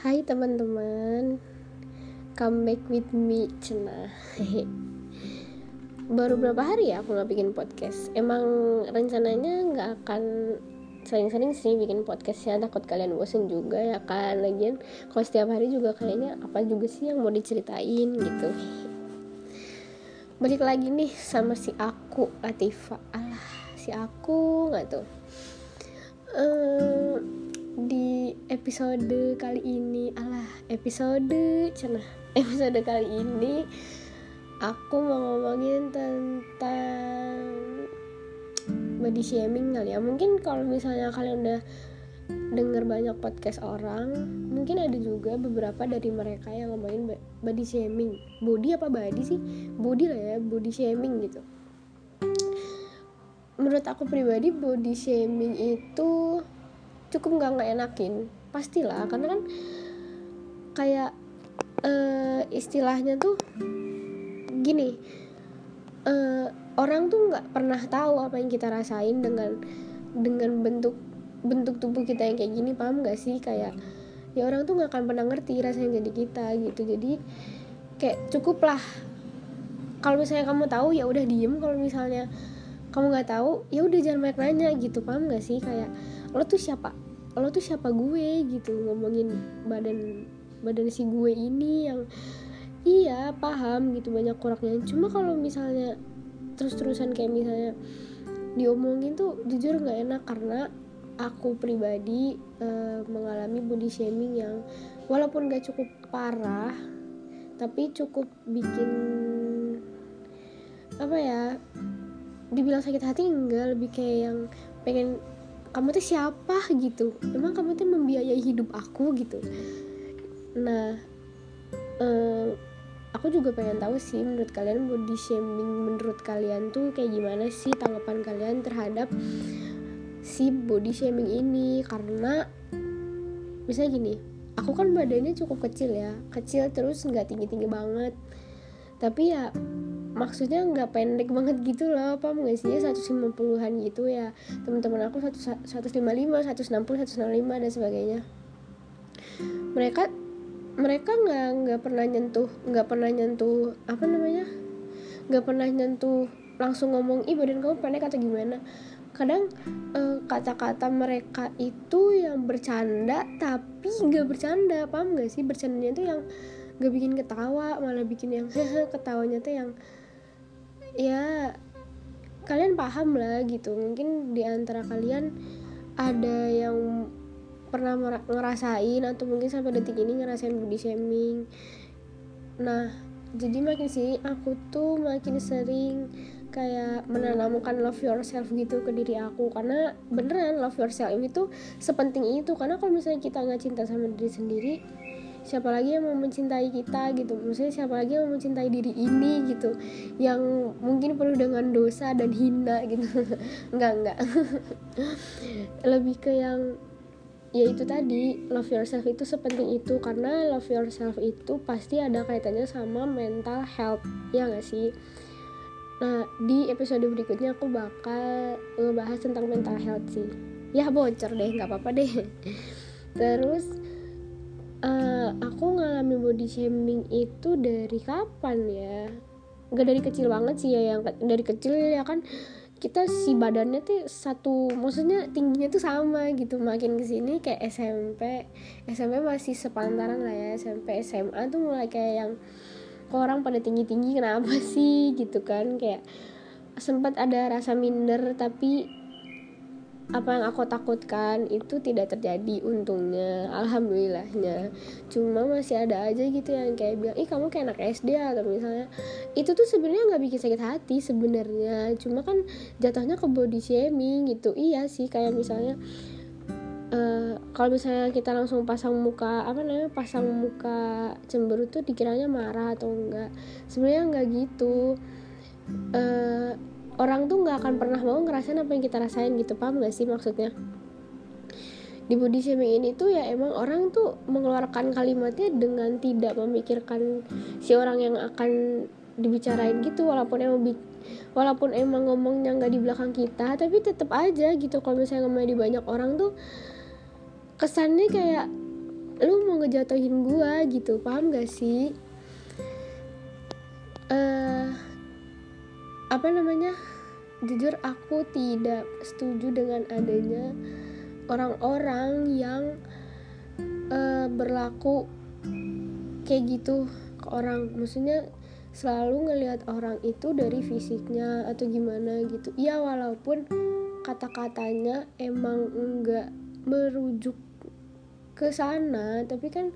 Hai teman-teman Come back with me Cena Baru berapa hari ya aku gak bikin podcast? Emang rencananya gak akan sering-sering sih bikin podcastnya Takut kalian bosen juga ya kan? Lagian kalau setiap hari juga kayaknya Apa juga sih yang mau diceritain gitu. Balik lagi nih sama si aku Latifa. Alah si aku gak tuh uh, episode kali ini. Alah episode cenah. Episode kali ini aku mau ngomongin tentang body shaming kali ya. Mungkin kalau misalnya kalian udah denger banyak podcast orang mungkin ada juga beberapa dari mereka yang ngomongin body shaming. Body apa body sih? Body lah ya body shaming gitu. Menurut aku pribadi body shaming itu cukup nggak nggak enakin pastilah karena kan kayak uh, istilahnya tuh gini uh, orang tuh nggak pernah tahu apa yang kita rasain dengan dengan bentuk bentuk tubuh kita yang kayak gini paham gak sih? Kayak ya orang tuh nggak akan pernah ngerti rasanya jadi kita gitu. Jadi kayak cukup lah kalau misalnya kamu tahu ya udah diem. Kalau misalnya kamu nggak tahu ya udah jangan banyak nanya gitu. Paham gak sih? Kayak lo tuh siapa lo tuh siapa gue gitu ngomongin badan badan si gue ini yang iya paham gitu banyak kurangnya. Cuma kalau misalnya terus-terusan kayak misalnya diomongin tuh jujur nggak enak karena aku pribadi uh, mengalami body shaming yang walaupun gak cukup parah tapi cukup bikin apa ya dibilang sakit hati enggak lebih kayak yang pengen kamu tuh siapa gitu? Emang kamu tuh membiayai hidup aku gitu. Nah uh, aku juga pengen tahu sih menurut kalian body shaming menurut kalian tuh kayak gimana sih tanggapan kalian terhadap si body shaming ini? Karena misalnya gini aku kan badannya cukup kecil ya. Kecil terus nggak tinggi tinggi banget. Tapi ya maksudnya nggak pendek banget gitu loh apa nggak sih 150-an gitu ya. Teman-teman aku 155 160 165 dan sebagainya. Mereka mereka nggak nggak pernah nyentuh nggak pernah nyentuh apa namanya nggak pernah nyentuh langsung ngomong ih badan kamu pendek atau gimana? Kadang kata kata-kata mereka itu yang bercanda tapi nggak bercanda paham nggak sih? Bercandanya itu yang nggak bikin ketawa malah bikin yang ketawanya tuh yang ya kalian paham lah gitu. Mungkin di antara kalian ada yang pernah ngerasain atau mungkin sampai detik ini ngerasain body shaming. Nah jadi makin sih aku tuh makin sering kayak menanamkan love yourself gitu ke diri aku. Karena beneran love yourself itu sepenting itu. Karena kalau misalnya kita nggak cinta sama diri sendiri siapa lagi yang mau mencintai kita gitu. Maksudnya siapa lagi yang mau mencintai diri ini gitu. Yang mungkin penuh dengan dosa dan hina gitu. Enggak enggak. Lebih ke yang ya itu tadi love yourself itu sepenting itu. Karena love yourself itu pasti ada kaitannya sama mental health. Ya gak sih? Nah di episode berikutnya aku bakal ngebahas tentang mental health sih. Ya bocor deh nggak apa-apa deh. Terus uh, aku ngalamin body shaming itu dari kapan ya? Gak dari kecil banget sih ya yang dari kecil ya kan kita si badannya tuh satu maksudnya tingginya tuh sama gitu. Makin ke sini kayak SMP SMP masih sepantaran lah ya. SMP SMA tuh mulai kayak yang orang pada tinggi tinggi kenapa sih? Gitu kan kayak sempat ada rasa minder tapi apa yang aku takutkan itu tidak terjadi untungnya alhamdulillahnya. Cuma masih ada aja gitu yang kayak bilang ih kamu kayak anak SD atau misalnya. Itu tuh sebenarnya nggak bikin sakit hati sebenarnya. Cuma kan jatuhnya ke body shaming gitu. Iya sih kayak misalnya Uh, kalau misalnya kita langsung pasang muka apa namanya pasang muka cemburu tuh dikiranya marah atau enggak. Sebenarnya enggak gitu. Uh, orang tuh nggak akan pernah mau ngerasain apa yang kita rasain gitu paham gak sih maksudnya? Di body shaming ini tuh ya emang orang tuh mengeluarkan kalimatnya dengan tidak memikirkan si orang yang akan dibicarain gitu walaupun emang walaupun emang ngomongnya nggak di belakang kita tapi tetap aja gitu. Kalau misalnya ngomongnya di banyak orang tuh kesannya kayak lu mau ngejatuhin gua gitu paham gak sih? Uh, apa namanya? Jujur aku tidak setuju dengan adanya orang-orang yang uh, berlaku kayak gitu ke orang. Maksudnya selalu ngelihat orang itu dari fisiknya atau gimana gitu. Ya walaupun kata-katanya emang enggak merujuk ke sana tapi kan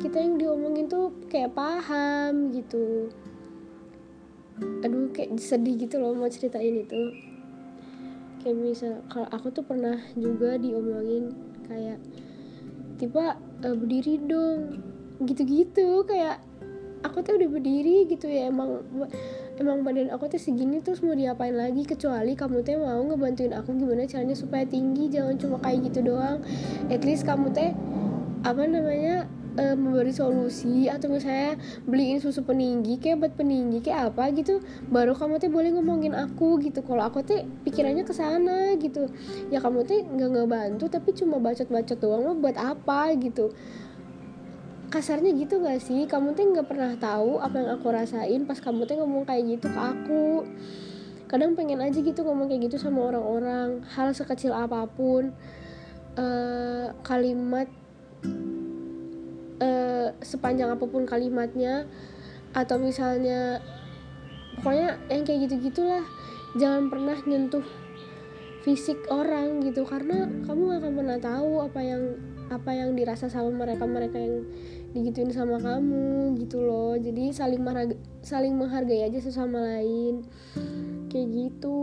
kita yang diomongin tuh kayak paham gitu aduh kayak sedih gitu loh mau ceritain itu. Kayak misal kalau aku tuh pernah juga diomongin kayak tiba e, berdiri dong. Gitu-gitu kayak aku tuh udah berdiri gitu ya emang emang badan aku tuh segini terus mau diapain lagi kecuali kamu teh mau ngebantuin aku gimana caranya supaya tinggi jangan cuma kayak gitu doang. At least kamu teh apa namanya uh, memberi solusi atau misalnya beliin susu peninggi kayak buat peninggi kayak apa gitu baru kamu teh boleh ngomongin aku gitu. Kalau aku teh pikirannya ke sana gitu. Ya kamu teh nggak ngebantu tapi cuma bacot-bacot doang lo buat apa gitu. Kasarnya gitu gak sih? Kamu tuh nggak pernah tahu apa yang aku rasain pas kamu tuh ngomong kayak gitu ke aku. Kadang pengen aja gitu ngomong kayak gitu sama orang-orang. Hal sekecil apa pun uh, kalimat sepanjang apa pun kalimatnya atau misalnya pokoknya yang kayak gitu gitulah jangan pernah nyentuh fisik orang gitu karena kamu gak akan pernah tahu apa yang apa yang dirasa sama mereka mereka yang digituin sama kamu gitu loh. Jadi saling saling menghargai aja sesama lain. Kayak gitu.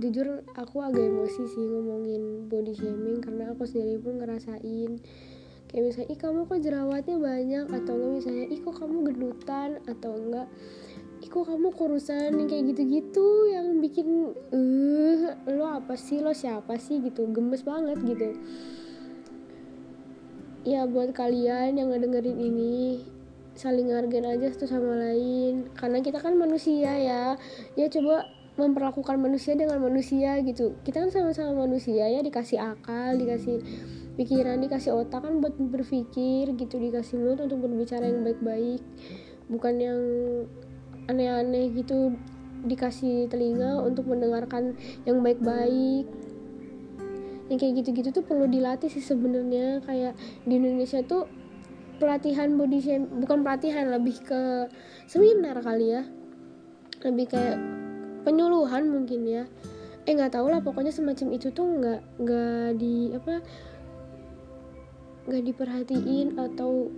Jujur aku agak emosi sih ngomongin body shaming karena aku sendiri pun ngerasain kayak misalnya ih kamu kok jerawatnya banyak? Atau enggak misalnya ih kok kamu gendutan atau enggak ih kok kamu kurusan? Yang kayak gitu-gitu yang bikin eh lo apa sih? Lo siapa sih? Gitu gemes banget gitu. Ya buat kalian yang ngedengerin ini saling ngargain aja satu sama lain. Karena kita kan manusia ya. Ya coba memperlakukan manusia dengan manusia gitu. Kita kan sama-sama manusia ya dikasih akal dikasih pikiran dikasih otak kan buat berpikir gitu dikasih mulut untuk berbicara yang baik-baik. Bukan yang aneh-aneh gitu dikasih telinga untuk mendengarkan yang baik-baik. Yang kayak gitu-gitu tuh perlu dilatih sih sebenarnya. Kayak di Indonesia tuh pelatihan body shame bukan pelatihan lebih ke seminar kali ya. Lebih kayak penyuluhan mungkin ya. Eh nggak tahu lah pokoknya semacam itu tuh nggak nggak di apa nggak diperhatiin atau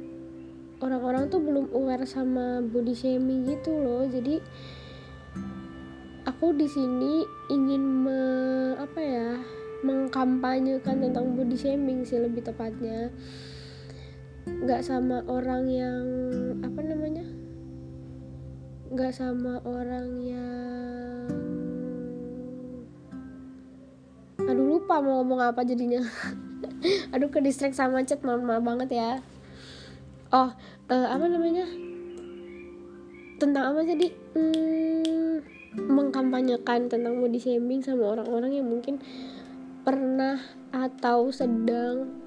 orang-orang tuh belum aware sama body shaming gitu loh. Jadi aku di sini ingin me, apa ya mengkampanyekan tentang body shaming sih lebih tepatnya. Nggak sama orang yang apa namanya nggak sama orang yang aduh lupa mau ngomong apa jadinya aduh ke distract sama chat maaf maaf banget ya. Oh uh, apa namanya? Tentang apa jadi hmm, mengkampanyekan tentang body shaming sama orang-orang yang mungkin pernah atau sedang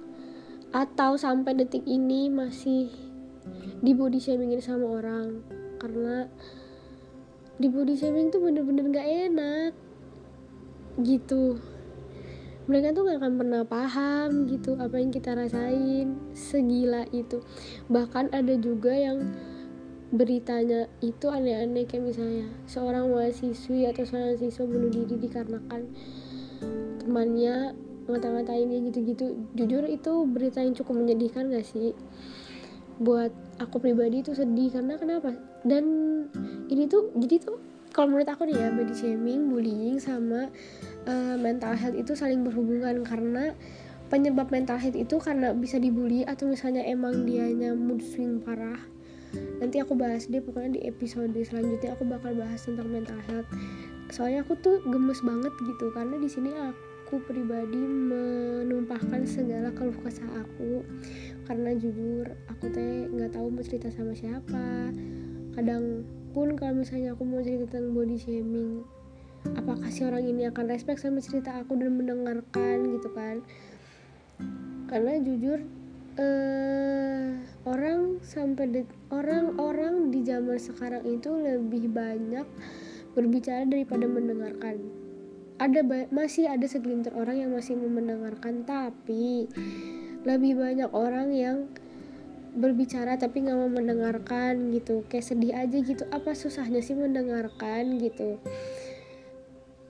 atau sampai detik ini masih di body shamingin sama orang. Karena di body shaming tuh bener-bener gak enak. Gitu mereka tuh gak akan pernah paham gitu apa yang kita rasain segila itu. Bahkan ada juga yang beritanya itu aneh-aneh kayak misalnya seorang mahasiswi atau seorang siswa bunuh diri dikarenakan temannya ngata-ngatain dia gitu-gitu. Jujur itu berita yang cukup menyedihkan gak sih? Buat aku pribadi itu sedih karena kenapa? Dan ini tuh jadi tuh kalau menurut aku nih ya body shaming bullying sama uh, mental health itu saling berhubungan karena penyebab mental health itu karena bisa dibully atau misalnya emang dianya mood swing parah. Nanti aku bahas deh pokoknya di episode selanjutnya aku bakal bahas tentang mental health. Soalnya aku tuh gemes banget gitu karena di sini aku aku pribadi menumpahkan segala keluh kesah aku. Karena jujur aku teh nggak tahu mau cerita sama siapa. Kadang pun kalau misalnya aku mau cerita tentang body shaming apakah si orang ini akan respect sama cerita aku dan mendengarkan gitu kan. Karena jujur uh, orang sampai orang-orang di zaman sekarang itu lebih banyak berbicara daripada mendengarkan. Ada masih ada segelintir orang yang masih mendengarkan tapi lebih banyak orang yang berbicara tapi nggak mau mendengarkan gitu. Kayak sedih aja gitu. Apa susahnya sih mendengarkan gitu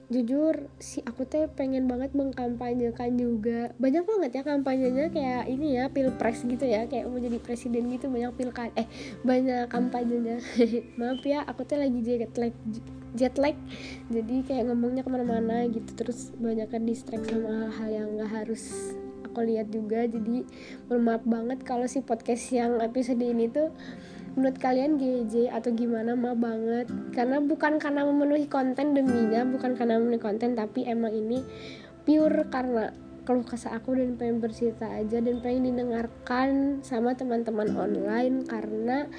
jujur si aku teh pengen banget mengkampanyekan juga. Banyak banget ya kampanyenya kayak ini ya pilpres gitu ya kayak mau jadi presiden gitu banyak pilkad eh banyak kampanyenya. Maaf ya aku teh lagi jet lag jet lag. Jadi kayak ngomongnya ke mana-mana gitu terus banyak kan distract sama hal-hal yang nggak harus aku lihat juga. Jadi maaf banget kalau si podcast yang episode ini tuh menurut kalian GJ atau gimana? Mah banget. Karena bukan karena memenuhi konten deminya bukan karena memenuhi konten tapi emang ini pure karena keluh kesah aku dan pengen bercerita aja dan pengen didengarkan sama teman-teman online karena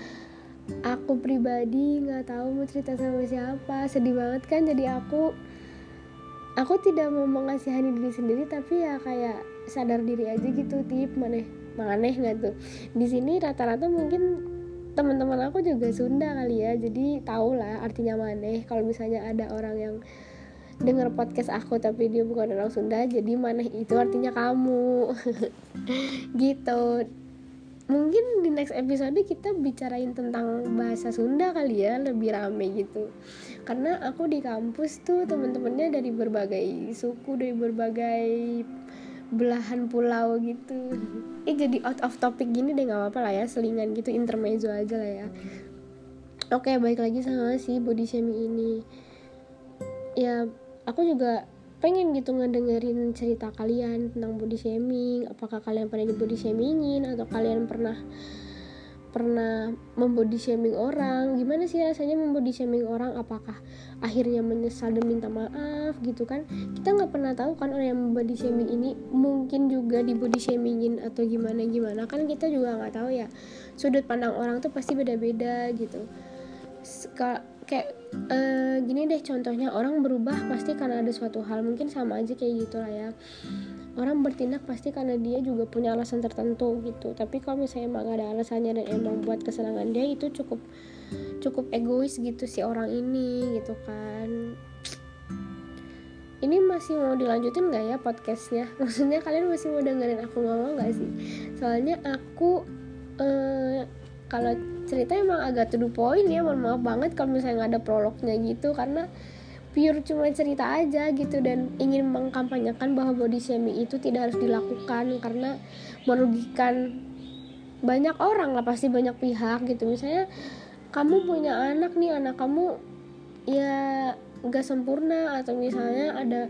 aku pribadi nggak tahu mau cerita sama siapa. Sedih banget kan jadi aku. Aku tidak mau mengasihani diri sendiri tapi ya kayak sadar diri aja gitu tip mana maneh nggak tuh? Di sini rata-rata mungkin teman-teman aku juga Sunda kali ya jadi tau lah artinya maneh. Kalau misalnya ada orang yang dengar podcast aku tapi dia bukan orang Sunda jadi maneh itu artinya kamu. Gitu. Mungkin di next episode kita bicarain tentang bahasa Sunda kali ya lebih rame gitu. Karena aku di kampus tuh teman-temannya dari berbagai suku dari berbagai belahan pulau gitu. Eh jadi out of topic gini deh nggak apa-apa lah ya selingan gitu intermezzo aja lah ya. Oke baik lagi sama si body shaming ini. Ya aku juga pengen gitu ngedengerin cerita kalian tentang body shaming. Apakah kalian pernah di body shamingin atau kalian pernah pernah membody shaming orang? Gimana sih rasanya membody shaming orang? Apakah akhirnya menyesal dan minta maaf gitu kan? Kita nggak pernah tahu kan orang yang membody shaming ini mungkin juga di body shamingin atau gimana gimana. Kan kita juga nggak tahu ya. Sudut pandang orang tuh pasti beda-beda gitu. Kayak uh, gini deh contohnya. Orang berubah pasti karena ada suatu hal. Mungkin sama aja kayak gitulah ya orang bertindak pasti karena dia juga punya alasan tertentu gitu. Tapi kalau misalnya emang ada alasannya dan emang buat kesenangan dia itu cukup cukup egois gitu si orang ini gitu kan. Ini masih mau dilanjutin nggak ya podcastnya? Maksudnya kalian masih mau dengerin aku ngomong nggak sih? Soalnya aku eh, kalau cerita emang agak to the point ya mohon maaf banget kalau misalnya nggak ada prolognya gitu. Karena pure cuma cerita aja gitu dan ingin mengkampanyekan bahwa body shaming itu tidak harus dilakukan karena merugikan banyak orang lah pasti banyak pihak gitu. Misalnya kamu punya anak nih anak kamu ya gak sempurna atau misalnya ada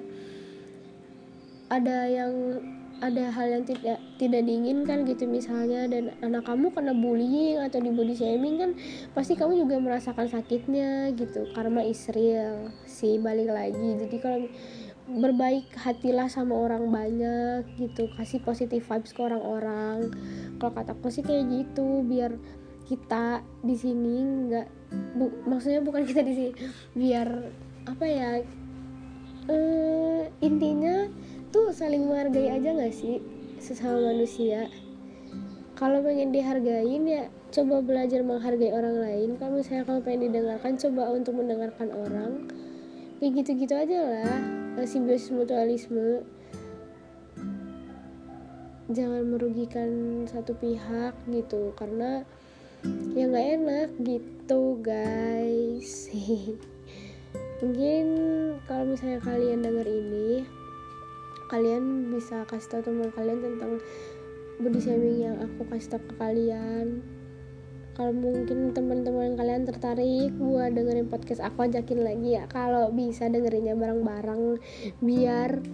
ada yang ada hal yang tidak tidak diinginkan gitu misalnya dan anak kamu kena bullying atau di body shaming kan pasti kamu juga merasakan sakitnya gitu karma Israel si balik lagi. Jadi kalau berbaik hatilah sama orang banyak gitu kasih positif vibes ke orang-orang. Kalau kataku sih kayak gitu biar kita di sini nggak bu, maksudnya bukan kita di sini biar apa ya uh, intinya tuh saling menghargai aja gak sih sesama manusia? Kalau pengen dihargain ya coba belajar menghargai orang lain. Kalau misalnya kamu pengen didengarkan coba untuk mendengarkan orang. Kayak gitu-gitu aja lah. Simbiosis mutualisme. Jangan merugikan satu pihak gitu karena ya nggak enak gitu guys. Mungkin kalau misalnya kalian denger ini kalian bisa kasih tahu teman kalian tentang body shaming yang aku kasih tahu ke kalian. Kalau mungkin teman-teman kalian tertarik buat dengerin podcast aku ajakin lagi ya. Kalau bisa dengerinnya bareng-bareng biar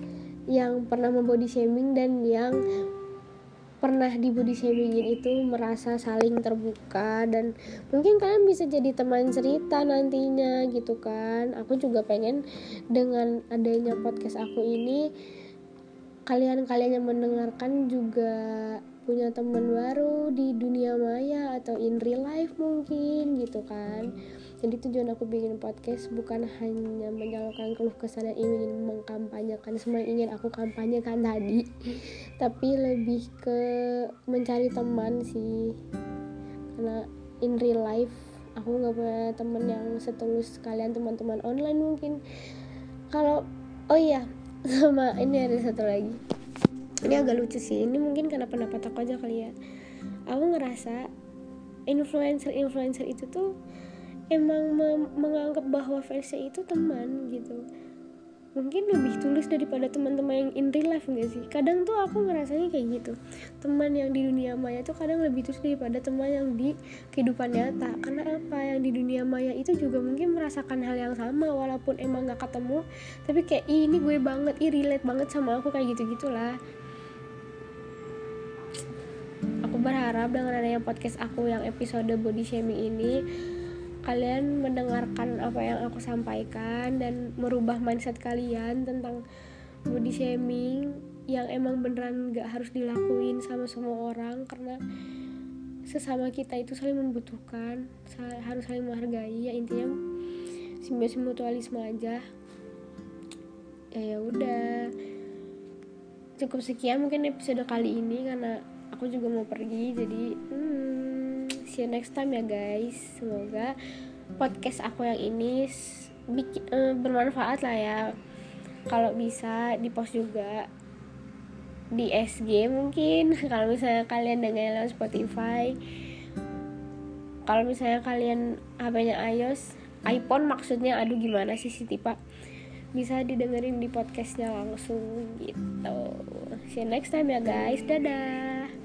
yang pernah membody shaming dan yang pernah di body shamingin itu merasa saling terbuka. Dan mungkin kalian bisa jadi teman cerita nantinya gitu kan. Aku juga pengen dengan adanya podcast aku ini kalian-kalian yang mendengarkan juga punya teman baru di dunia maya atau in real life mungkin gitu kan. Jadi tujuan aku bikin podcast bukan hanya menyalurkan keluh kesah dan ingin mengkampanyekan semua yang ingin aku kampanyekan tadi tapi lebih ke mencari teman sih. Karena in real life aku nggak punya teman yang setulus kalian teman-teman online mungkin. Kalau oh iya sama ini ada satu lagi. Ini agak lucu sih. Ini mungkin karena pendapat aku aja kali ya. Aku ngerasa influencer influencer itu tuh emang menganggap bahwa fansnya itu teman gitu mungkin lebih tulus daripada teman-teman yang in real life enggak sih? Kadang tuh aku ngerasanya kayak gitu. Teman yang di dunia maya tuh kadang lebih tulus daripada teman yang di kehidupan nyata. Karena apa? Yang di dunia maya itu juga mungkin merasakan hal yang sama walaupun emang gak ketemu. Tapi kayak ini gue banget ih relate banget sama aku kayak gitu gitulah aku berharap dengan adanya podcast aku yang episode body shaming ini kalian mendengarkan apa yang aku sampaikan dan merubah mindset kalian tentang body shaming yang emang beneran gak harus dilakuin sama semua orang karena sesama kita itu saling membutuhkan harus saling menghargai. Ya intinya simbiosis mutualisme aja. Ya ya udah. Cukup sekian mungkin episode kali ini karena aku juga mau pergi jadi hmm, see you next time ya guys. Semoga podcast aku yang ini bikin, uh, bermanfaat lah ya. Kalau bisa di post juga di SG mungkin. Kalau misalnya kalian dengerin lewat Spotify. Kalau misalnya kalian HP-nya iOS iPhone maksudnya aduh gimana sih si tipe bisa didengerin di podcastnya langsung gitu. See you next time ya guys. Dadah